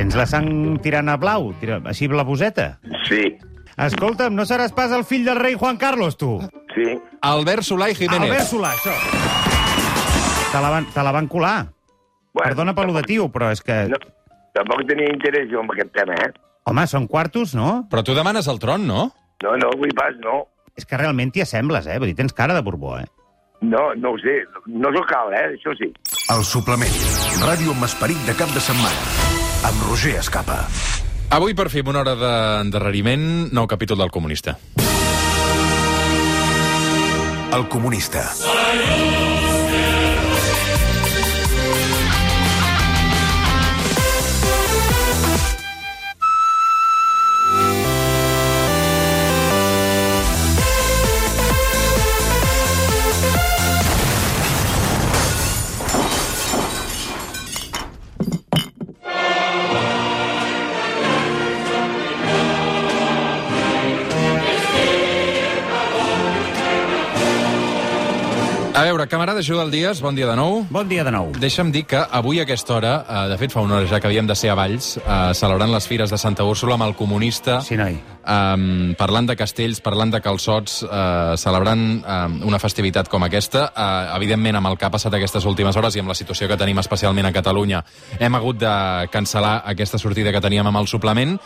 Tens la sang tirant a blau, tira, així blavoseta. Sí, Escolta'm, no seràs pas el fill del rei Juan Carlos, tu? sí. Albert Solà i Jiménez. Albert Solà, això. Te la van, te la van colar. Bueno, Perdona per lo de tio, però és que... No, tampoc tenia interès jo en aquest tema, eh? Home, són quartos, no? Però tu demanes el tron, no? No, no, vull pas, no. És que realment t'hi assembles, eh? Vull dir, tens cara de Borbó, eh? No, no ho sé. No s'ho cal, eh? Això sí. El suplement. Ràdio amb esperit de cap de setmana. Amb Roger Escapa. Avui, per fi, una hora d'endarreriment, nou capítol del Comunista. El comunista. A camarada Joel Díaz, bon dia de nou. Bon dia de nou. Deixa'm dir que avui a aquesta hora, eh, de fet fa una hora ja que havíem de ser a Valls, eh, celebrant les fires de Santa Úrsula amb el comunista, Sí, noi. eh, parlant de castells, parlant de calçots, eh, celebrant eh, una festivitat com aquesta. Eh, evidentment, amb el que ha passat aquestes últimes hores i amb la situació que tenim especialment a Catalunya, hem hagut de cancel·lar aquesta sortida que teníem amb el suplement,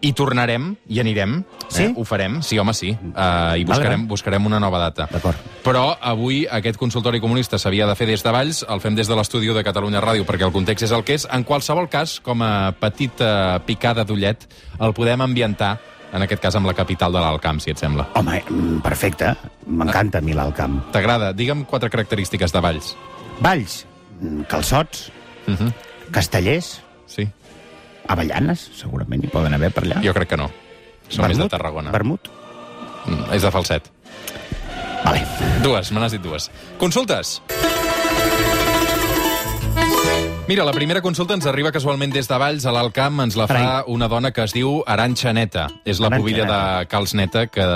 i tornarem, i anirem. Sí? Eh? Ho farem, sí, home, sí. Uh, I buscarem, buscarem una nova data. D'acord. Però avui aquest consultori comunista s'havia de fer des de Valls, el fem des de l'estudi de Catalunya Ràdio, perquè el context és el que és. En qualsevol cas, com a petita picada d'ullet, el podem ambientar, en aquest cas amb la capital de l'Alcamp, si et sembla. Home, mm, perfecte. M'encanta a mi l'alt camp. T'agrada? Digue'm quatre característiques de Valls. Valls, mm, calçots, Uh -huh. castellers, Sí, avellanes, segurament hi poden haver per allà. jo crec que no. Som més de Tarragona. Vermut? Mm, és de falset. Vale. Dues, me n'has dit dues. Consultes. Mira, la primera consulta ens arriba casualment des de Valls, a l'Alt Camp. Ens la fa una dona que es diu Aranxa Neta. És la pubilla Neta. de Cals Neta, que,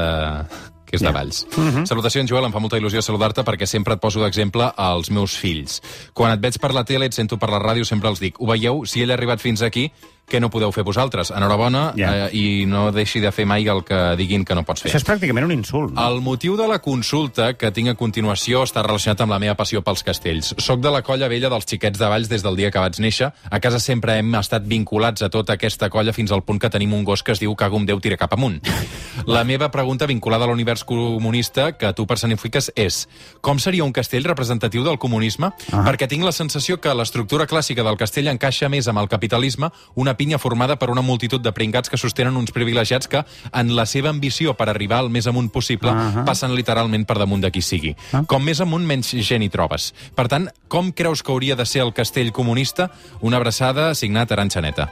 que és de Ja. Valls. Mhm. Salutacions, Joel, em fa molta il·lusió saludar-te perquè sempre et poso d'exemple als meus fills. Quan et veig per la tele, et sento per la ràdio, sempre els dic, ho veieu? Si ell ha arribat fins aquí, què no podeu fer vosaltres? Enhorabona Ja. eh, i no deixi de fer mai el que diguin que no pots fer. Això és pràcticament un insult. No? El motiu de la consulta que tinc a continuació està relacionat amb la meva passió pels castells. Soc de la colla vella dels xiquets de Valls des del dia que vaig néixer. A casa sempre hem estat vinculats a tota aquesta colla fins al punt que tenim un gos que es diu Cago amb Déu tira cap amunt. La meva pregunta vinculada a l'univers comunista que tu personifiques és com seria un castell representatiu del comunisme? Ah. Perquè tinc la sensació que l'estructura clàssica del castell encaixa més amb el capitalisme, una pinya formada per una multitud de pringats que sostenen uns privilegiats que, en la seva ambició per arribar al més amunt possible, Ahà. passen literalment per damunt de qui sigui. Ah. Com més amunt, menys gent hi trobes. Per tant, com creus que hauria de ser el castell comunista? Una abraçada signat Aranxaneta.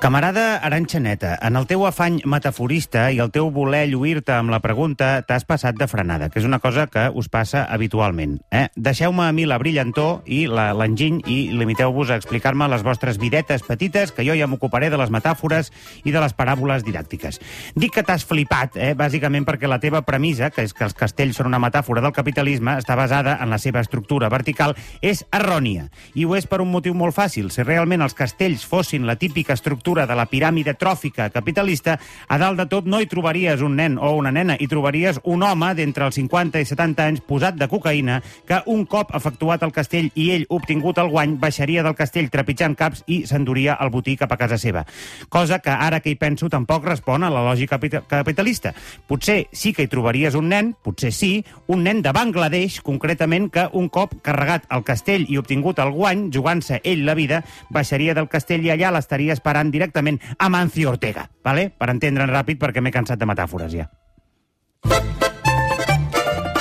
Camarada Aranxaneta, en el teu afany metaforista i el teu voler lluir-te amb la pregunta, t'has passat de frenada, que és una cosa que us passa habitualment. Eh? Deixeu-me a mi la brillantor i l'enginy i limiteu-vos a explicar-me les vostres videtes petites, que jo ja m'ocuparé de les metàfores i de les paràboles didàctiques. Dic que t'has flipat, eh? bàsicament perquè la teva premissa, que és que els castells són una metàfora del capitalisme, està basada en la seva estructura vertical, és errònia. I ho és per un motiu molt fàcil. Si realment els castells fossin la típica estructura de la piràmide tròfica capitalista, a dalt de tot no hi trobaries un nen o una nena, hi trobaries un home d'entre els 50 i 70 anys posat de cocaïna que un cop efectuat el castell i ell obtingut el guany baixaria del castell trepitjant caps i s'enduria el botí cap a casa seva. Cosa que ara que hi penso tampoc respon a la lògica capita- capitalista. Potser sí que hi trobaries un nen, potser sí, un nen de Bangladesh, concretament, que un cop carregat el castell i obtingut el guany, jugant-se ell la vida, baixaria del castell i allà l'estaria esperant directament a Mancio Ortega, vale? per entendre'n ràpid perquè m'he cansat de metàfores ja.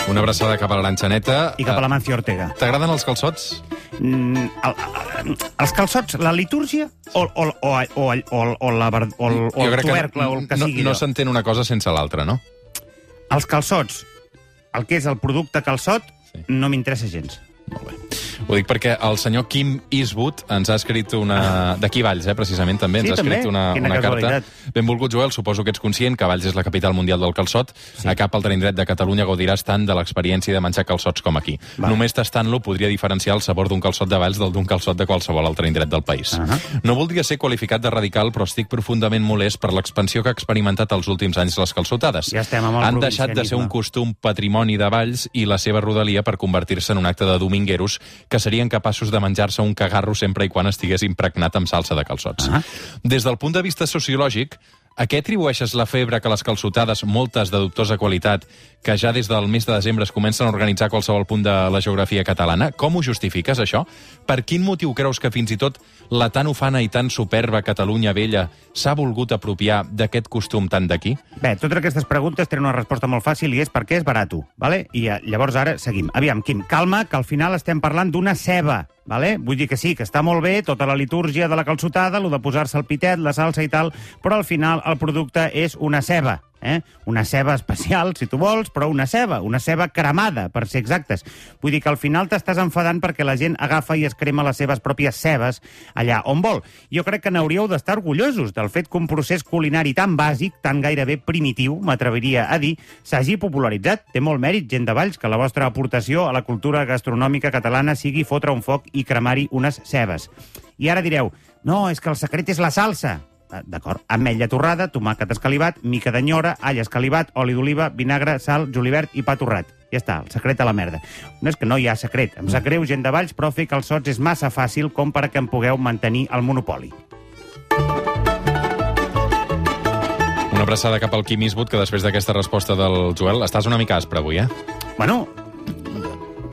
Una abraçada cap a l'Aranxaneta. I cap a la Mancio Ortega. T'agraden els calçots? Mm, el, el, els calçots, la litúrgia o, o, o, o, o, o, la, o, o el tubercle o el que no, sigui no allò? s'entén una cosa sense l'altra, no? Els calçots, el que és el producte calçot, Sí. no m'interessa gens. Molt bé. Ho dic perquè el senyor Kim Eastwood ens ha escrit una... D'aquí Valls, eh, precisament, també. Sí, ens ha escrit també? una, Quina una carta. casualitat. Benvolgut, Joel, suposo que ets conscient que Valls és la capital mundial del calçot. Sí. A cap altre indret de Catalunya gaudiràs tant de l'experiència de menjar calçots com aquí. Va. Només tastant-lo podria diferenciar el sabor d'un calçot de Valls del d'un calçot de qualsevol altre indret del país. Uh. -huh. No voldria ser qualificat de radical, però estic profundament molest per l'expansió que ha experimentat els últims anys les calçotades. Ja estem amb el Han deixat de ser un costum patrimoni de Valls i la seva rodalia per convertir-se en un acte de domingueros que serien capaços de menjar-se un cagarro sempre i quan estigués impregnat amb salsa de calçots. Ah. Des del punt de vista sociològic, a què atribueixes la febre que les calçotades, moltes de dubtosa qualitat, que ja des del mes de desembre es comencen a organitzar qualsevol punt de la geografia catalana? Com ho justifiques, això? Per quin motiu creus que fins i tot la tan ufana i tan superba Catalunya vella s'ha volgut apropiar d'aquest costum tan d'aquí? Bé, totes aquestes preguntes tenen una resposta molt fàcil i és perquè és barato, vale? I eh, llavors ara seguim. Aviam, Quim, calma, que al final estem parlant d'una ceba, vale? Vull dir que sí, que està molt bé tota la litúrgia de la calçotada, lo de posar-se el pitet, la salsa i tal, però al final el producte és una ceba, eh? Una ceba especial, si tu vols, però una ceba, una ceba cremada, per ser exactes. Vull dir que al final t'estàs enfadant perquè la gent agafa i es crema les seves pròpies cebes allà on vol. Jo crec que n'hauríeu d'estar orgullosos del fet que un procés culinari tan bàsic, tan gairebé primitiu, m'atreviria a dir, s'hagi popularitzat. Té molt mèrit, gent de Valls, que la vostra aportació a la cultura gastronòmica catalana sigui fotre un foc i cremar-hi unes cebes. I ara direu, no, és que el secret és la salsa. Ah, D'acord. Ametlla torrada, tomàquet escalivat, mica d'enyora, all escalivat, oli d'oliva, vinagre, sal, julivert i pa torrat. Ja està, el secret a la merda. No és que no hi ha secret. Em sap greu, gent de Valls, però fer calçots és massa fàcil com per que em pugueu mantenir el monopoli. Una abraçada cap al Quim Eastwood, que després d'aquesta resposta del Joel estàs una mica aspre avui, eh? Bueno,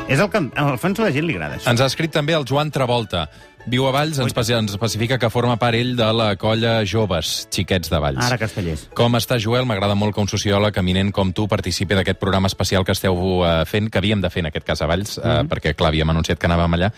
és el que a la gent li agrada. Això. Ens ha escrit també el Joan Travolta. Viu a Valls, ens, ens especifica que forma part ell de la colla Joves, xiquets de Valls. Ara, castellers. Com està, Joel? M'agrada molt que un sociòleg eminent com tu participi d'aquest programa especial que esteu eh, fent, que havíem de fer en aquest cas a Valls, eh, perquè, clar, havíem anunciat que anàvem allà.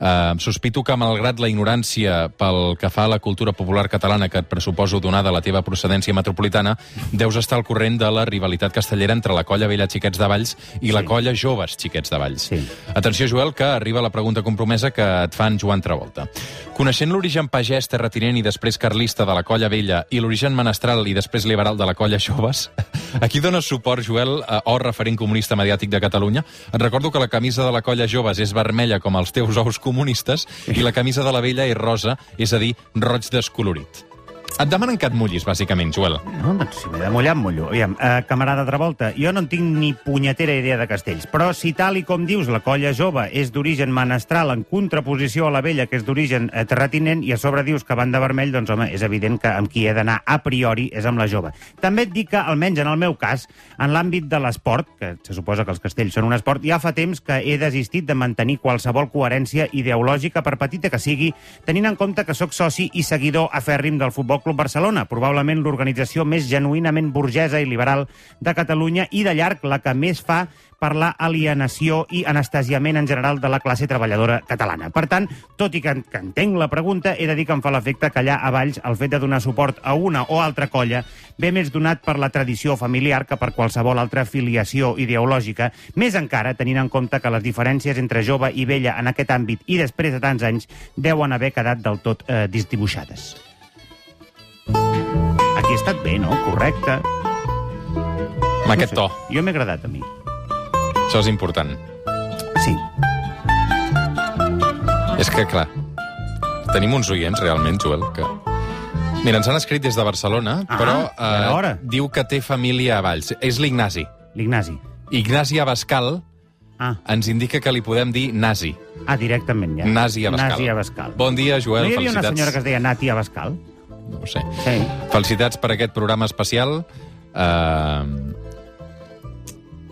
Uh, sospito que, malgrat la ignorància pel que fa a la cultura popular catalana que et pressuposo donada la teva procedència metropolitana, deus estar al corrent de la rivalitat castellera entre la colla vella Xiquets de Valls i la Sí. colla Joves Xiquets de Valls. Sí. Atenció, Joel, que arriba la pregunta compromesa que et fan Joan Travolta. Coneixent l'origen pagès, terratinent i després carlista de la colla vella i l'origen menestral i després liberal de la colla joves, a qui dones suport, Joel, eh, o referent comunista mediàtic de Catalunya? Et recordo que la camisa de la colla joves és vermella com els teus ous comunistes i la camisa de la vella és rosa, és a dir, roig descolorit. Et demanen que et mullis, bàsicament, Joel. No, doncs si m'he de mullar, em mullo. Aviam, eh, camarada Travolta, jo no en tinc ni punyetera idea de castells, però si tal i com dius, la colla jove és d'origen menestral en contraposició a la vella, que és d'origen eh, terratinent, i a sobre dius que van de vermell, doncs home, és evident que amb qui he d'anar a priori és amb la jove. També et dic que, almenys en el meu cas, en l'àmbit de l'esport, que se suposa que els castells són un esport, ja fa temps que he desistit de mantenir qualsevol coherència ideològica, per petita que sigui, tenint en compte que sóc soci i seguidor afèrrim del Futbol Club Barcelona, probablement l'organització més genuïnament burgesa i liberal de Catalunya i de llarg la que més fa per la alienació i anestesiament en general de la classe treballadora catalana. Per tant, tot i que, que entenc la pregunta, he de dir que em fa l'efecte que allà a Valls el fet de donar suport a una o altra colla ve més donat per la tradició familiar que per qualsevol altra filiació ideològica, més encara tenint en compte que les diferències entre jove i vella en aquest àmbit i després de tants anys deuen haver quedat del tot eh, disdibuixades. Aquí ha estat bé, no? Correcte. Amb aquest No to. sé. Jo m'he agradat a mi. Això és important. Sí. És que, clar, tenim uns oients, realment, Joel, que... Mira, ens han escrit des de Barcelona, Ah, però hora. diu que té família a Valls. És l'Ignasi. L'Ignasi. Ignasi Abascal Ah, ens indica que li podem dir nazi. ah, directament ja. Nasi Abascal. Nasi Abascal. Bon dia, Joel. no hi havia una Felicitats. senyora que es deia Nati Abascal? No ho sé. Sí. Felicitats per aquest programa especial. Uh...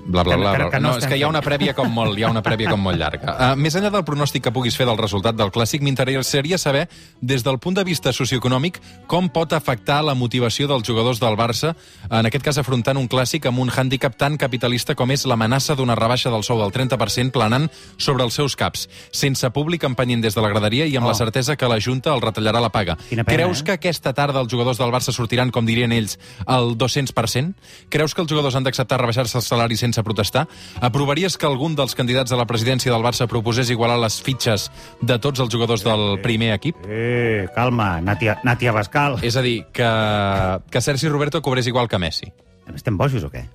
Bla, bla, bla, que- bla. que no no, és que hi ha una prèvia com molt, hi ha una prèvia com molt llarga. Uh, més enllà del pronòstic que puguis fer del resultat del clàssic, m'interessaria saber, des del punt de vista socioeconòmic, com pot afectar la motivació dels jugadors del Barça, en aquest cas afrontant un clàssic amb un hàndicap tan capitalista com és l'amenaça d'una rebaixa del sou del 30% planant sobre els seus caps, sense públic empenyent des de la graderia i amb Oh. la certesa que la Junta el retallarà la paga. Pena, Creus eh? que aquesta tarda els jugadors del Barça sortiran, com dirien ells, al 200%? Creus que els jugadors han d'acceptar rebaixar-se el salari sense sense protestar. Aprovaries que algun dels candidats a la presidència del Barça proposés igualar les fitxes de tots els jugadors del primer equip? Eh, calma, Nàtia, Nàtia Bascal. És a dir, que, que Sergi Roberto cobrés igual que Messi. Estem bojos o què?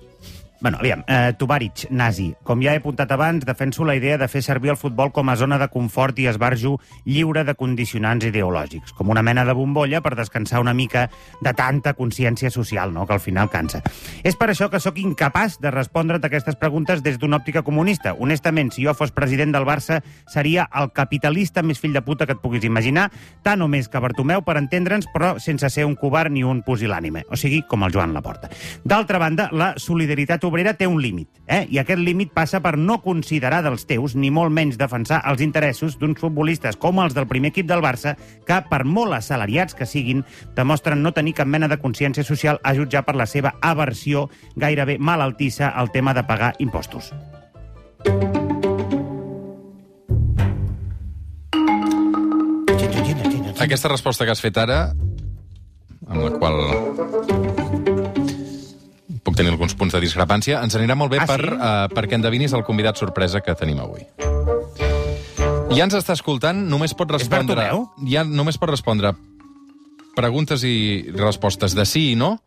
Bueno, aviam, eh, Tubaric, nazi. Com ja he apuntat abans, defenso la idea de fer servir el futbol com a zona de confort i esbarjo lliure de condicionants ideològics, com una mena de bombolla per descansar una mica de tanta consciència social, no?, que al final cansa. És per això que sóc incapaç de respondre't aquestes preguntes des d'una òptica comunista. Honestament, si jo fos president del Barça, seria el capitalista més fill de puta que et puguis imaginar, tant o més que Bartomeu, per entendre'ns, però sense ser un covard ni un pusilànime, o sigui, com el Joan Laporta. D'altra banda, la solidaritat obrera té un límit, eh? i aquest límit passa per no considerar dels teus, ni molt menys defensar els interessos d'uns futbolistes com els del primer equip del Barça, que, per molt assalariats que siguin, demostren no tenir cap mena de consciència social a jutjar per la seva aversió gairebé malaltissa al tema de pagar impostos. Aquesta resposta que has fet ara, amb la qual puc tenir alguns punts de discrepància, ens anirà molt bé Ah, per, sí? uh, perquè endevinis el convidat sorpresa que tenim avui. Ja ens està escoltant, només pot respondre... Ja només pot respondre preguntes i respostes de sí i no,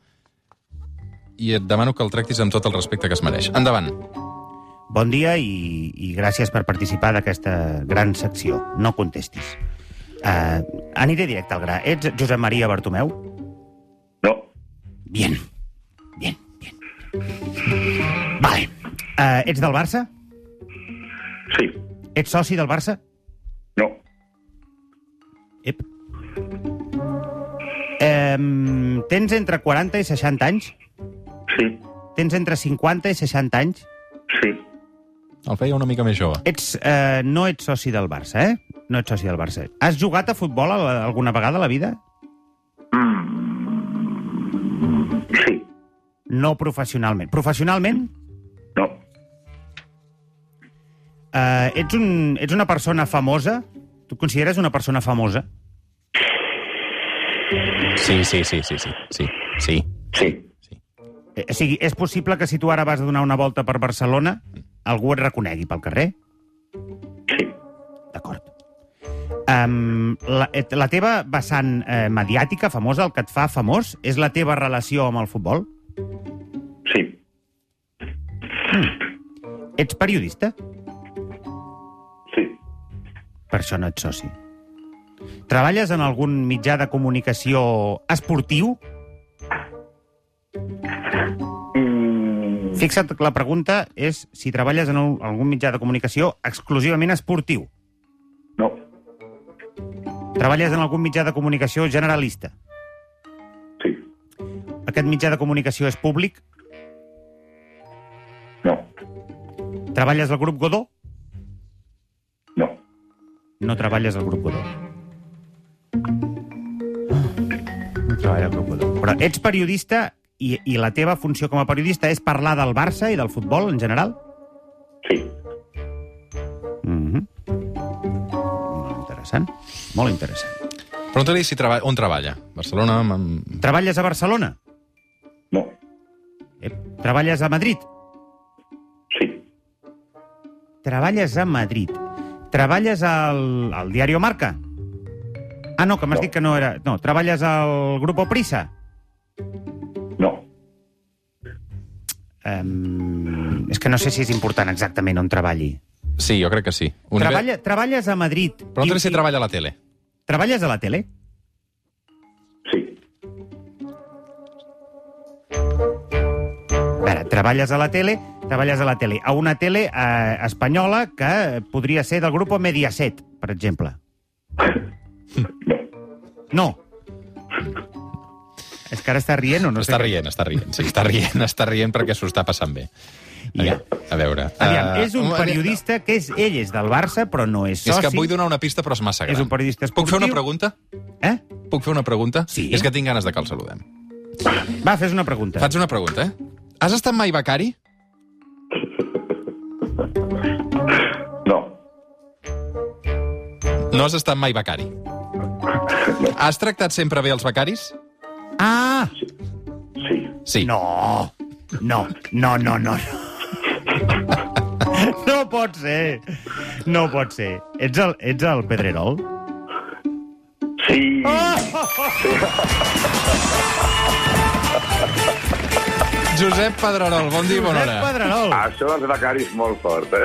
i et demano que el tractis amb tot el respecte que es mereix. Endavant. Bon dia i, i gràcies per participar d'aquesta gran secció. No contestis. Uh, aniré directe al gra. Ets Josep Maria Bartomeu? No, bien. Vale. Uh, ets del Barça? sí, Ets soci del Barça? no, Ep. Um, tens entre 40 i 60 anys? sí, Tens entre 50 i 60 anys? sí, El feia una mica més jove. Ets, uh, no ets soci del Barça, eh? No ets soci del Barça. Has jugat a futbol alguna vegada a la vida? sí, No professionalment. Professionalment? Uh, ets, un, ets una persona famosa? Tu et consideres una persona famosa? Sí, sí, sí, sí, sí, sí, sí. sí, Eh, o sigui, és possible que si tu ara vas a donar una volta per Barcelona, algú et reconegui pel carrer? sí, D'acord. Um, la, et- la teva vessant eh, mediàtica famosa, el que et fa famós, és la teva relació amb el futbol? sí, Ets periodista? sí, Per això no ets soci. Treballes en algun mitjà de comunicació esportiu? mm, Fixa't que la pregunta és si treballes en un- algun mitjà de comunicació exclusivament esportiu. no, Treballes en algun mitjà de comunicació generalista. sí, Aquest mitjà de comunicació és públic? no, Treballes al grup Godó? No, treballes al grup Godó. No treballes al grup Godó. Però ets periodista i, i la teva funció com a periodista és parlar del Barça i del futbol en general? sí, Mm -hmm. Molt interessant. Molt interessant. Pregunta-li si treba... on treballa. Barcelona... Amb... Treballes a Barcelona? no, Eh, treballes a Madrid? sí, Treballes a Madrid. Treballes al, al Diario Marca? Ah, no, que m'has No. dit que no era... No, treballes al Grupo Prisa? no, Um, és que no sé si és important exactament on treballi. Sí, jo crec que sí. Un Treballa, treballes a Madrid. Pregunta-li Dius si que- treballa a la tele. Treballes a la tele? sí, A veure, treballes a la tele, treballes a la tele. A una tele eh, espanyola que podria ser del grup Mediaset, per exemple. no. És que ara està rient o no? sé està què. rient, està rient. Sí, està rient, està rient perquè s'ho està passant bé. Ja. A veure... Aviam, eh, és un periodista que és, ell és del Barça, però no és És soci. que vull donar una pista, però és massa gran. És un periodista Puc fer una esportiu. pregunta? Eh? Puc fer una pregunta? Sí. És que tinc ganes de que el saludem. Va, fes una pregunta. Faig una pregunta, eh? Has estat mai becari? No has estat mai becari. Has tractat sempre bé els becaris? Ah! sí, Sí. No! No, no, no, no. No pot ser. No pot ser. Ets el, ets el Pedrerol? Sí, Josep Pedrerol, bon dia i bona Josep hora. Pedrerol. això dels becaris molt fort. Eh?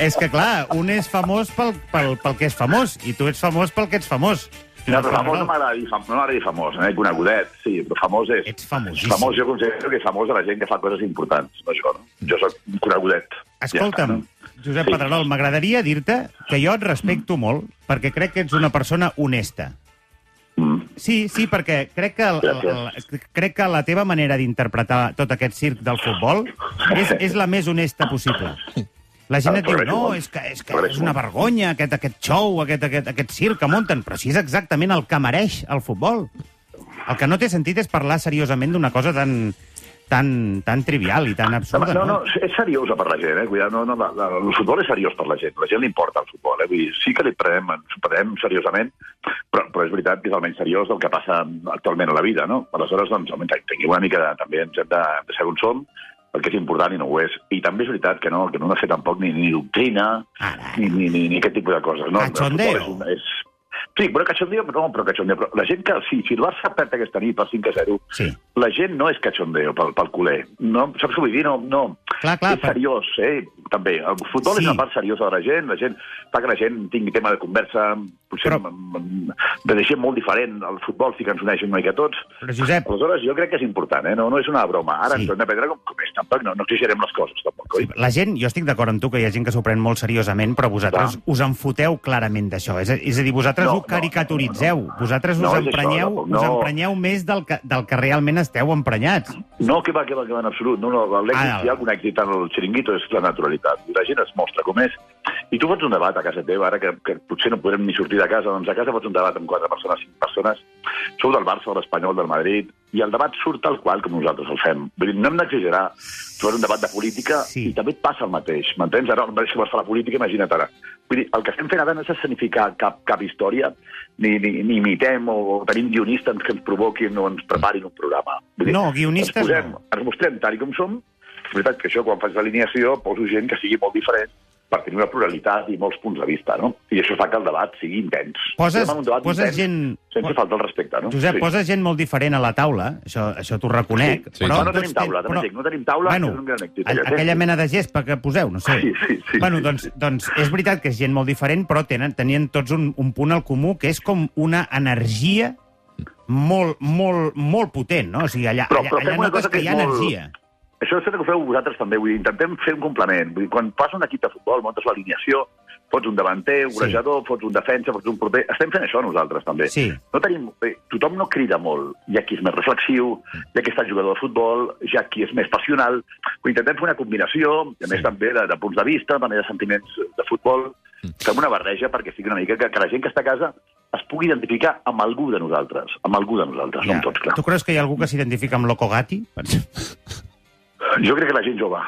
És que, clar, un és famós pel, pel, pel que és famós, i tu ets famós pel que ets famós. No, però famós no m'agrada dir, fam no m'agrada dir famós, eh? conegudet, sí, però famós és... Ets famosíssim. Famós, jo considero que és famós de la gent que fa coses importants, no jo, no? Jo soc conegudet. Escolta'm, Ja no? Josep Sí. Pedrerol, m'agradaria dir-te que jo et respecto molt perquè crec que ets una persona honesta. Mm. Sí, sí, perquè crec que, el, el, el, crec que la teva manera d'interpretar tot aquest circ del futbol és, és la més honesta possible. La gent et diu, no, és que, és, que és una vergonya aquest, aquest show, aquest, aquest, aquest circ que munten, però si és exactament el que mereix el futbol. El que no té sentit és parlar seriosament d'una cosa tan, tan, tan trivial i tan absurda, No, no? no, és seriosa per la gent, eh? Cuidado, no, no, la, la, el futbol és seriós per la gent. La gent li importa el futbol, eh? Vull dir, sí que li prenem, ens ho prenem seriosament, però, però és veritat que és almenys seriós del que passa actualment a la vida, no? Aleshores, doncs, almenys, tinguem una mica de, també ens hem de, de ser on som, perquè és important i no ho és. I també és veritat que no, que no hem de fer tampoc ni, ni doctrina, Ara, ni, ni, ni, ni aquest tipus de coses. No? El És, és... Sí, però cachondeo, no, però cachondeo. Però la gent que, si, si el Barça perd aquesta nit per 5 a 0, Sí. la gent no és cachondeo pel, pel culer. No, saps què vull dir? No, no. Clar, clar, és seriós, eh? També. El futbol Sí. és una part seriosa de la gent. La gent fa que la gent tingui tema de conversa. Potser Però- de deixem molt diferent. El futbol sí que ens uneix una mica tots. Però, Josep, Aleshores, jo crec que és important, eh? No, no és una broma. Ara Sí. ens hem de prendre com, com és. Tampoc no, no exigirem les coses, tampoc, oi? la gent, jo estic d'acord amb tu que hi ha gent que s'ho pren molt seriosament, però vosaltres Clar. us en foteu clarament d'això. És, és a dir, vosaltres No, ho caricaturitzeu. Vosaltres us, No, és això, emprenyeu, no, us no. emprenyeu més del que, del que realment esteu emprenyats. No, que va, que va, que va, en absolut. No, no, l'èxit, Ah, si hi ha algun èxit en el xiringuito és la naturalitat. I la gent es mostra com és. I tu fots un debat a casa teva, ara que, que potser no podrem ni sortir de casa, doncs a casa fots un debat amb quatre persones, cinc persones, sou del Barça, de l'Espanyol, del Madrid, i el debat surt tal qual com nosaltres el fem. Vull dir, no hem d'exagerar. Tu fas un debat de política Sí. i també et passa el mateix. M'entens? Ara, si vols fer la política, imagina't ara. Vull dir, el que estem fent ara no és escenificar cap, cap història, ni, ni, ni imitem o, o tenim guionistes que ens provoquin o ens preparin un programa. Vull dir, No, guionistes ens, posem, no. ens mostrem tal com som. És veritat que això, quan faig l'alineació, poso gent que sigui molt diferent per tenir una pluralitat i molts punts de vista, no? I això fa que el debat sigui intens. Poses, un debat poses intens, gent... Sense falta el respecte, no? Josep, Sí. poses gent molt diferent a la taula, això, això t'ho reconec. Sí, sí. No, no tots tenim taula, dic, no tenim taula, bueno, és un gran èxit, a- aquest, eh? aquella mena de gespa que poseu, no sé. Sí, sí, sí, bueno, sí. doncs, doncs és veritat que és gent molt diferent, però tenen, tenien tots un, un punt al comú, que és com una energia molt, molt, molt potent, no? O sigui, allà, Però- allà, però allà una notes cosa que hi ha molt- energia. Això és el que feu vosaltres també, vull dir, intentem fer un complement. Vull dir, quan passa un equip de futbol, muntes l'alineació, fots un davanter, un Sí. golejador, fots un defensa, fots un porter... Estem fent això nosaltres, també. Sí. No tenim... Tothom no crida molt. Hi ha qui és més reflexiu, hi ha qui està jugador de futbol, hi ha qui és més passional. Intentem fer una combinació, a més també de, de punts de vista, també de sentiments de futbol. Fem una barreja perquè sigui una mica que, que la gent que està a casa es pugui identificar amb algú de nosaltres, amb algú de nosaltres, no amb tots, clar. Tu creus que hi ha algú que s'identifica amb Loco Gatti? Per exemple? Jo crec que la gent jove.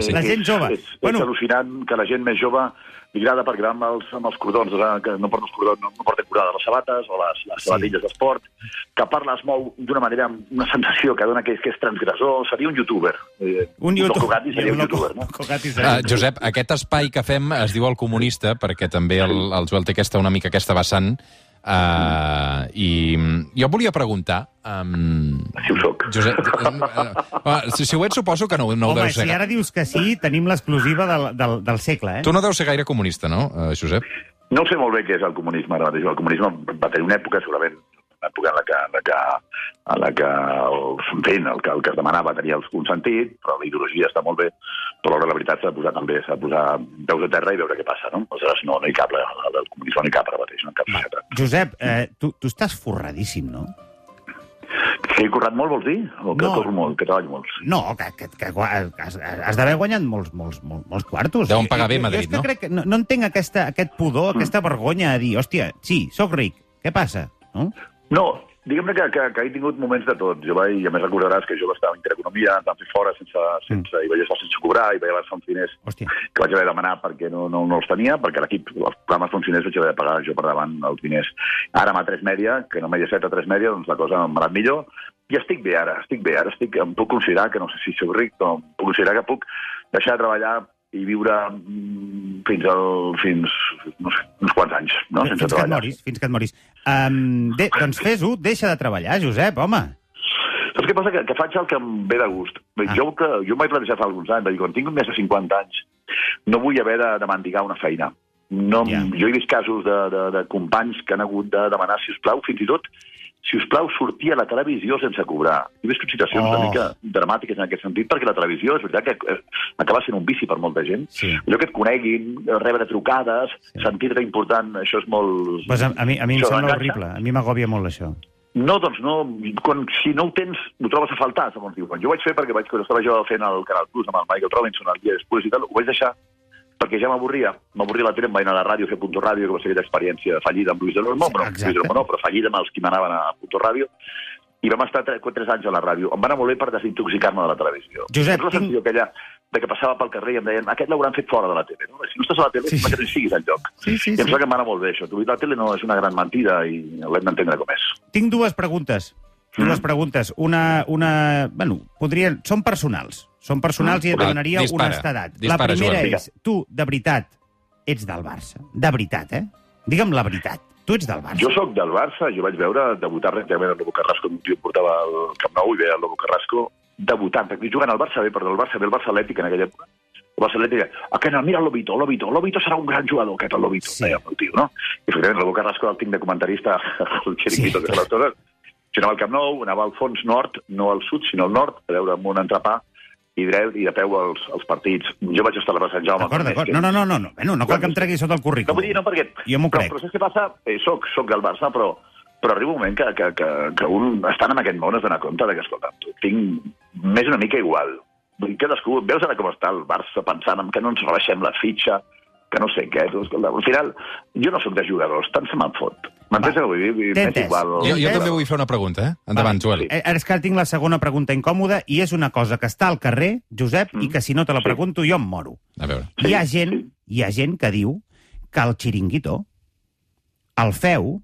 Sí. Eh, La gent és- jove. És, Bueno. és al·lucinant que la gent més jove li agrada perquè amb els, amb els cordons, eh, que no porta els cordons, no, no porta curada les sabates o les, les Sí. sabatilles d'esport, que parla, es mou d'una manera, amb una sensació que dona que és, que és transgressor, seria un youtuber. Eh, Un YouTube. Loco Gatti seria un Loco- youtuber, no? Uh, Josep, aquest espai que fem es diu El Comunista, perquè també el, el Joel té aquesta, una mica aquesta vessant. Uh, I mm, jo volia preguntar... Um, Si ho soc. Josep, uh, uh, si, si ho ets, suposo que no, no ho Home, deus ser. si ara dius que sí, tenim l'exclusiva del, del, del segle, eh? Tu no deus ser gaire comunista, no, uh, Josep? No sé molt bé què és el comunisme ara mateix. El comunisme va tenir una època, segurament, època en la que, en la que, en la que el, en fi, el, que, el que es demanava tenia un sentit, però la ideologia està molt bé, però la veritat s'ha de posar també, s'ha de posar peus a terra i veure què passa, no? Aleshores, no, no hi cap, el, el comunisme no hi cap ara mateix, no hi cap societat. Josep, eh, tu, tu estàs forradíssim, no? Que he currat molt, vols dir? O que No. corro molt, que treballo molt? No, que, que, que has, has d'haver guanyat molts, molts, molts, molts quartos. Deuen pagar bé Madrid, jo és que no? Crec que no, no entenc aquesta, aquest pudor, aquesta vergonya de dir, hòstia, sí, sóc ric, què passa? No? No, diguem-ne que, que, que he tingut moments de tot. Jo vaig, i a més recordaràs que jo estava a Intereconomia, em van fer fora sense, sense, i vaig estar sense cobrar, i vaig avançar uns diners Hòstia. que vaig haver de demanar perquè no, no, no els tenia, perquè l'equip, els programes funcioners vaig haver de pagar jo per davant els diners. Ara amb A3 Mèdia, que no Mediaset a 3 Mèdia, doncs la cosa m'ha anat millor, I estic bé ara, estic bé. Ara estic, em puc considerar que no sé si sóc ric, però em puc considerar que puc deixar de treballar i viure mm, fins al, fins no sé, uns quants anys, no? sense fins que et treballar. moris, fins que et moris. Um, de, doncs fes-ho, deixa de treballar, Josep, home. Saps què passa? Que, que faig el que em ve de gust. Ah. Jo, que, jo m'he plantejat fa alguns anys, vaig dir, quan tinc més de 50 anys, no vull haver de, de mendigar una feina. No, yeah. Jo he vist casos de, de, de companys que han hagut de demanar, si us plau, fins i tot, si us plau, sortir a la televisió sense cobrar. He vist situacions Oh. una mica dramàtiques en aquest sentit, perquè la televisió és veritat que eh, acaba sent un vici per molta gent. Sí. Allò que et coneguin, rebre trucades, Sí. sentir-te important, això és molt... Pues a, a, mi, a mi em Això sembla horrible, a mi m'agòbia molt això. No, doncs no. Quan, si no ho tens, ho trobes a faltar, segons diuen. Jo ho vaig fer perquè vaig, quan estava jo fent el Canal Plus amb el Michael Robinson el dia després i tal, ho vaig deixar perquè ja m'avorria. M'avorria la tele, em vaig anar a la ràdio a fer Punto Ràdio, que va ser aquella experiència fallida amb Luis de Sí, però. Luis de no, però fallida amb els qui manaven a Punto Ràdio, i vam estar 3, 3 anys a la ràdio. Em va anar molt bé per desintoxicar-me de la televisió. Josep, la tinc- sensació aquella de que passava pel carrer i em deien aquest l'hauran fet fora de la tele. No? Si no estàs a la tele, Sí, que no hi siguis al lloc. Sí, sí, I em sí. que em va anar molt bé això. La tele no és una gran mentida i l'hem d'entendre com és. Tinc dues preguntes. Dues Mm. preguntes. Una, una... Bueno, podrien... Són personals. Són personals i et Va, demanaria dispara. honestedat. La primera Joan. és, tu, de veritat, ets del Barça. De veritat, eh? Digue'm la veritat. Tu ets del Barça. Jo sóc del Barça, jo vaig veure debutar ràpidament el Lobo Carrasco, un tio que portava el Camp Nou i veia el Lobo Carrasco debutant, perquè jugant al Barça bé, però el Barça bé, el Barça Atlètic en aquella època. El Barça Atlètic, aquest, mira el Lobito, el Lobito, el Lobito serà un gran jugador, aquest, el Lobito, Sí. deia el tio, no? I efectivament, el Lobo Carrasco el tinc de comentarista al Chiringuito, Sí. que les coses. Jo anava al Camp Nou, anava al fons nord, no al sud, sinó al nord, a veure amb un entrepà, i dret i de peu als, als partits. Jo vaig estar a la Sant Jaume. D'acord, d'acord. més No, que- no, no, no, no. Bueno, no cal que em tregui sota el no, vull currículum. dir, no, perquè... Jo m'ho crec. Però saps què passa? Eh, soc, soc del Barça, però, però arriba un moment que, que, que, que un, estant en aquest món, es dona compte de que, escolta, tinc més una mica igual. Vull dir, cadascú, veus ara com està el Barça pensant en que no ens rebaixem la fitxa, que no sé què. Escolta, al final, jo no sóc de jugadors, tant se me'n fot. M'entens el que vull dir? M'és igual. Jo, jo també vull fer una pregunta, eh? Endavant, Va, Joel. sí. Eh, Ara és que tinc la segona pregunta incòmoda i és una cosa que està al carrer, Josep, i Mm. que si no te la Sí. pregunto jo em moro. A veure. Sí, hi ha gent, sí. hi ha gent que diu que el xiringuito el feu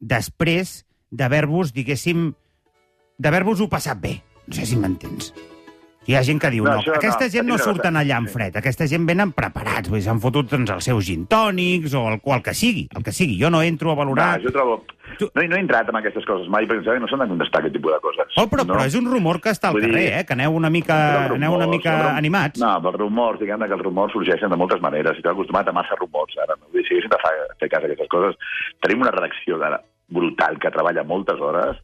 després d'haver-vos, diguéssim, d'haver-vos-ho passat bé. No sé si m'entens. Hi ha gent que diu, No, no, aquesta no, gent no no, surten allà en fred, aquesta gent venen preparats, vull dir, s'han fotut doncs, els seus gin tònics o el, o el que sigui, el que sigui. Jo no entro a No, valorar... jo trobo... Tu- No, no he entrat en aquestes coses mai, perquè que no s'han de contestar aquest tipus de coses. Oh, però, no? però és un rumor que està al Vull dir- carrer, eh? Que aneu una mica, Però aneu una rumors, mica però- animats. No, però rumors, diguem que els rumors sorgeixen de moltes maneres i t'he acostumat a massa rumors ara. No? Vull dir, si haguéssim de fer cas a aquestes coses, tenim una redacció ara brutal que treballa moltes hores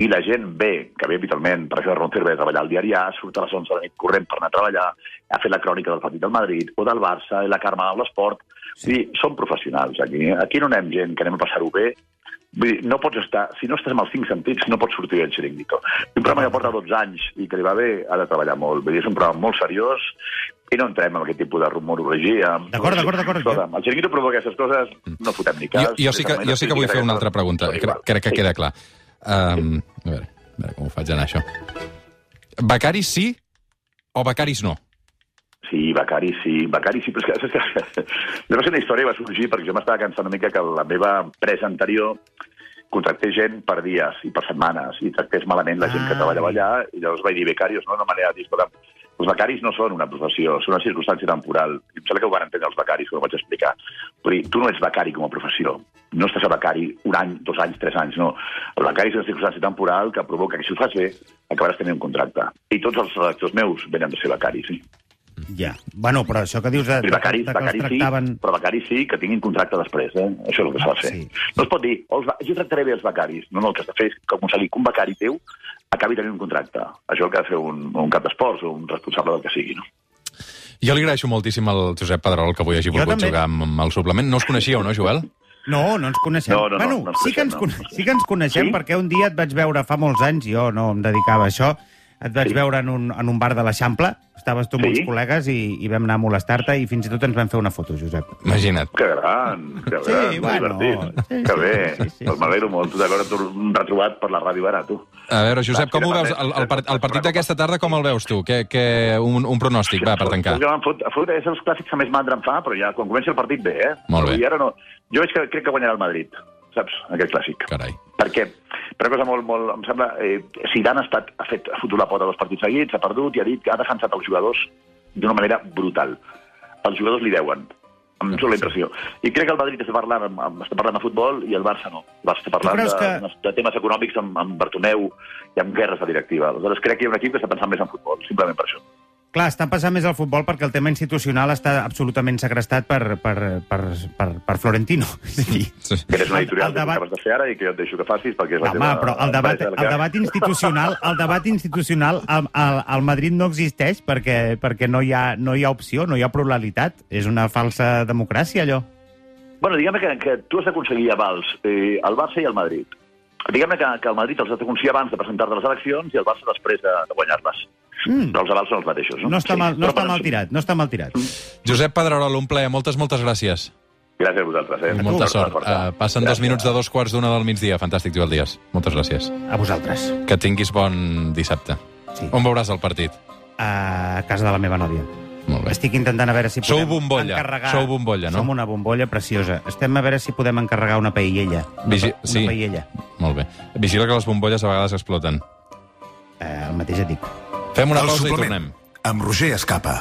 i la gent ve, que ve habitualment, per exemple, Roncero ve a treballar al diari A, surt a les 11 de la nit corrent per anar a treballar, ha fet la crònica del partit del Madrid o del Barça, i la Carme amb l'esport. Sí. Vull dir, som professionals aquí. Aquí no anem gent que anem a passar-ho bé, Vull dir, no pots estar, si no estàs amb els cinc sentits, no pots sortir del xiringuito. Un programa que porta 12 anys i que li va bé, ha de treballar molt. Vull dir, és un programa molt seriós i no entrem en aquest tipus de rumorologia. D'acord, d'acord, d'acord. El xiringuito provoca aquestes coses, no fotem ni cas. Jo, jo, sí que, jo sí que vull fer una altra pregunta. Crec, crec que Sí. queda clar. Um, a, veure, a veure com ho faig anar, això. Becaris sí o becaris no? Sí, Becari sí, Becari sí, però és que, és que va ser una història que va sorgir perquè jo m'estava cansant una mica que la meva empresa anterior contractés gent per dies i per setmanes i tractés malament la gent que Ah. treballava allà i llavors vaig dir becarios, no? Una manera de dir, escolta, els becaris no són una professió, són una circumstància temporal. I em sembla que ho van entendre els becaris, que ho vaig explicar. Vull dir, tu no ets becari com a professió. No estàs a becari un any, dos anys, tres anys, no. El becari és una circumstància temporal que provoca que si ho fas bé acabaràs tenint un contracte. I tots els redactors meus venen de ser becaris, sí. Ja. Bueno, però això que dius de, I de, de que els becaris sí, tractaven... però becaris sí que tinguin contracte després, eh? Això és el que s'ha de fer. Sí. No es pot dir, oh, els jo tractaré bé els becaris. No, no, el que has de fer és que aconseguir que un becari teu acabi tenint un contracte. Això el que ha de fer un, un cap d'esports o un responsable del que sigui, no? Jo li agraeixo moltíssim al Josep Pedrol que avui hagi volgut jugar amb, amb el suplement. No us coneixíeu, no, Joel? No, no ens coneixem. No, no, no, bueno, no ens sí, que ens, no. sí que ens coneixem, Sí? perquè un dia et vaig veure fa molts anys, jo no em dedicava a això, et vaig Sí. veure en un, en un bar de l'Eixample, estaves tu amb Sí? uns col·legues i, i vam anar a molestar-te i fins i tot ens vam fer una foto, Josep. Imagina't. Que gran, que Sí, gran, bueno, divertit. sí, que sí, bé, sí, sí, pues sí. m'alegro molt d'haver tu retrobat per la ràdio ara, tu. A veure, Josep, com ho sí, veus? El, el, part- el partit d'aquesta tarda com el veus tu? Que, que un, un pronòstic, va, per tancar. Fot, fot, és els clàssics que més mandra em fa, però ja quan comenci el partit bé, eh? Molt bé. I ara no... Jo veig que crec que guanyarà el Madrid, saps? Aquest clàssic. Carai. Perquè Però una cosa molt, molt, em sembla... Eh, Zidane ha, estat, ha, fet, ha fotut la pota dos partits seguits, ha perdut i ha dit que ha defensat els jugadors d'una manera brutal. Els jugadors li deuen. Em surt la impressió. I crec que el Madrid està parlant, amb, amb, està parlant de futbol i el Barça no. El Barça està parlant de, que- de temes econòmics amb, amb Bartomeu i amb guerres de directiva. Aleshores crec que hi ha un equip que està pensant més en futbol, simplement per això. Clar, està passant més al futbol perquè el tema institucional està absolutament segrestat per, per, per, per, per Florentino. És dir, Sí. Que eres una El- editorial el que debat- acabes de fer ara i que jo et deixo que facis perquè és la Home, teva... però el debat, el que- debat institucional, el debat institucional al, al, al Madrid no existeix perquè, perquè no, hi ha, no hi ha opció, no hi ha pluralitat. És una falsa democràcia, allò. Bueno, diguem que, que tu has d'aconseguir avals eh, al Barça i al Madrid. Diguem que, que el Madrid els has d'aconseguir abans de presentar-te a les eleccions i el Barça després de, de guanyar-les. Mm. Però els avals són els mateixos, no? No està, mal, no està mal sí. tirat, no està mal tirat. Josep Pedrerol, un plaer. Moltes, moltes gràcies. Gràcies a vosaltres. Eh? Molta sort. Uh, passen dos Gràcies. minuts de dos quarts d'una del migdia. Fantàstic, Joel Díaz. Moltes gràcies. A vosaltres. Que tinguis bon dissabte. Sí. On veuràs el partit? A casa de la meva nòvia. Molt bé. Estic intentant a veure si Sou podem bombolla, encarregar... sou bombolla, no? Som una bombolla preciosa. Estem a veure si podem encarregar una paellella. Una, Vigi- pa- una sí. paellella. Molt bé. Vigila que les bombolles a vegades exploten. Eh, el mateix et dic. Fem una El pausa i suplement, tornem. amb Roger Escapa.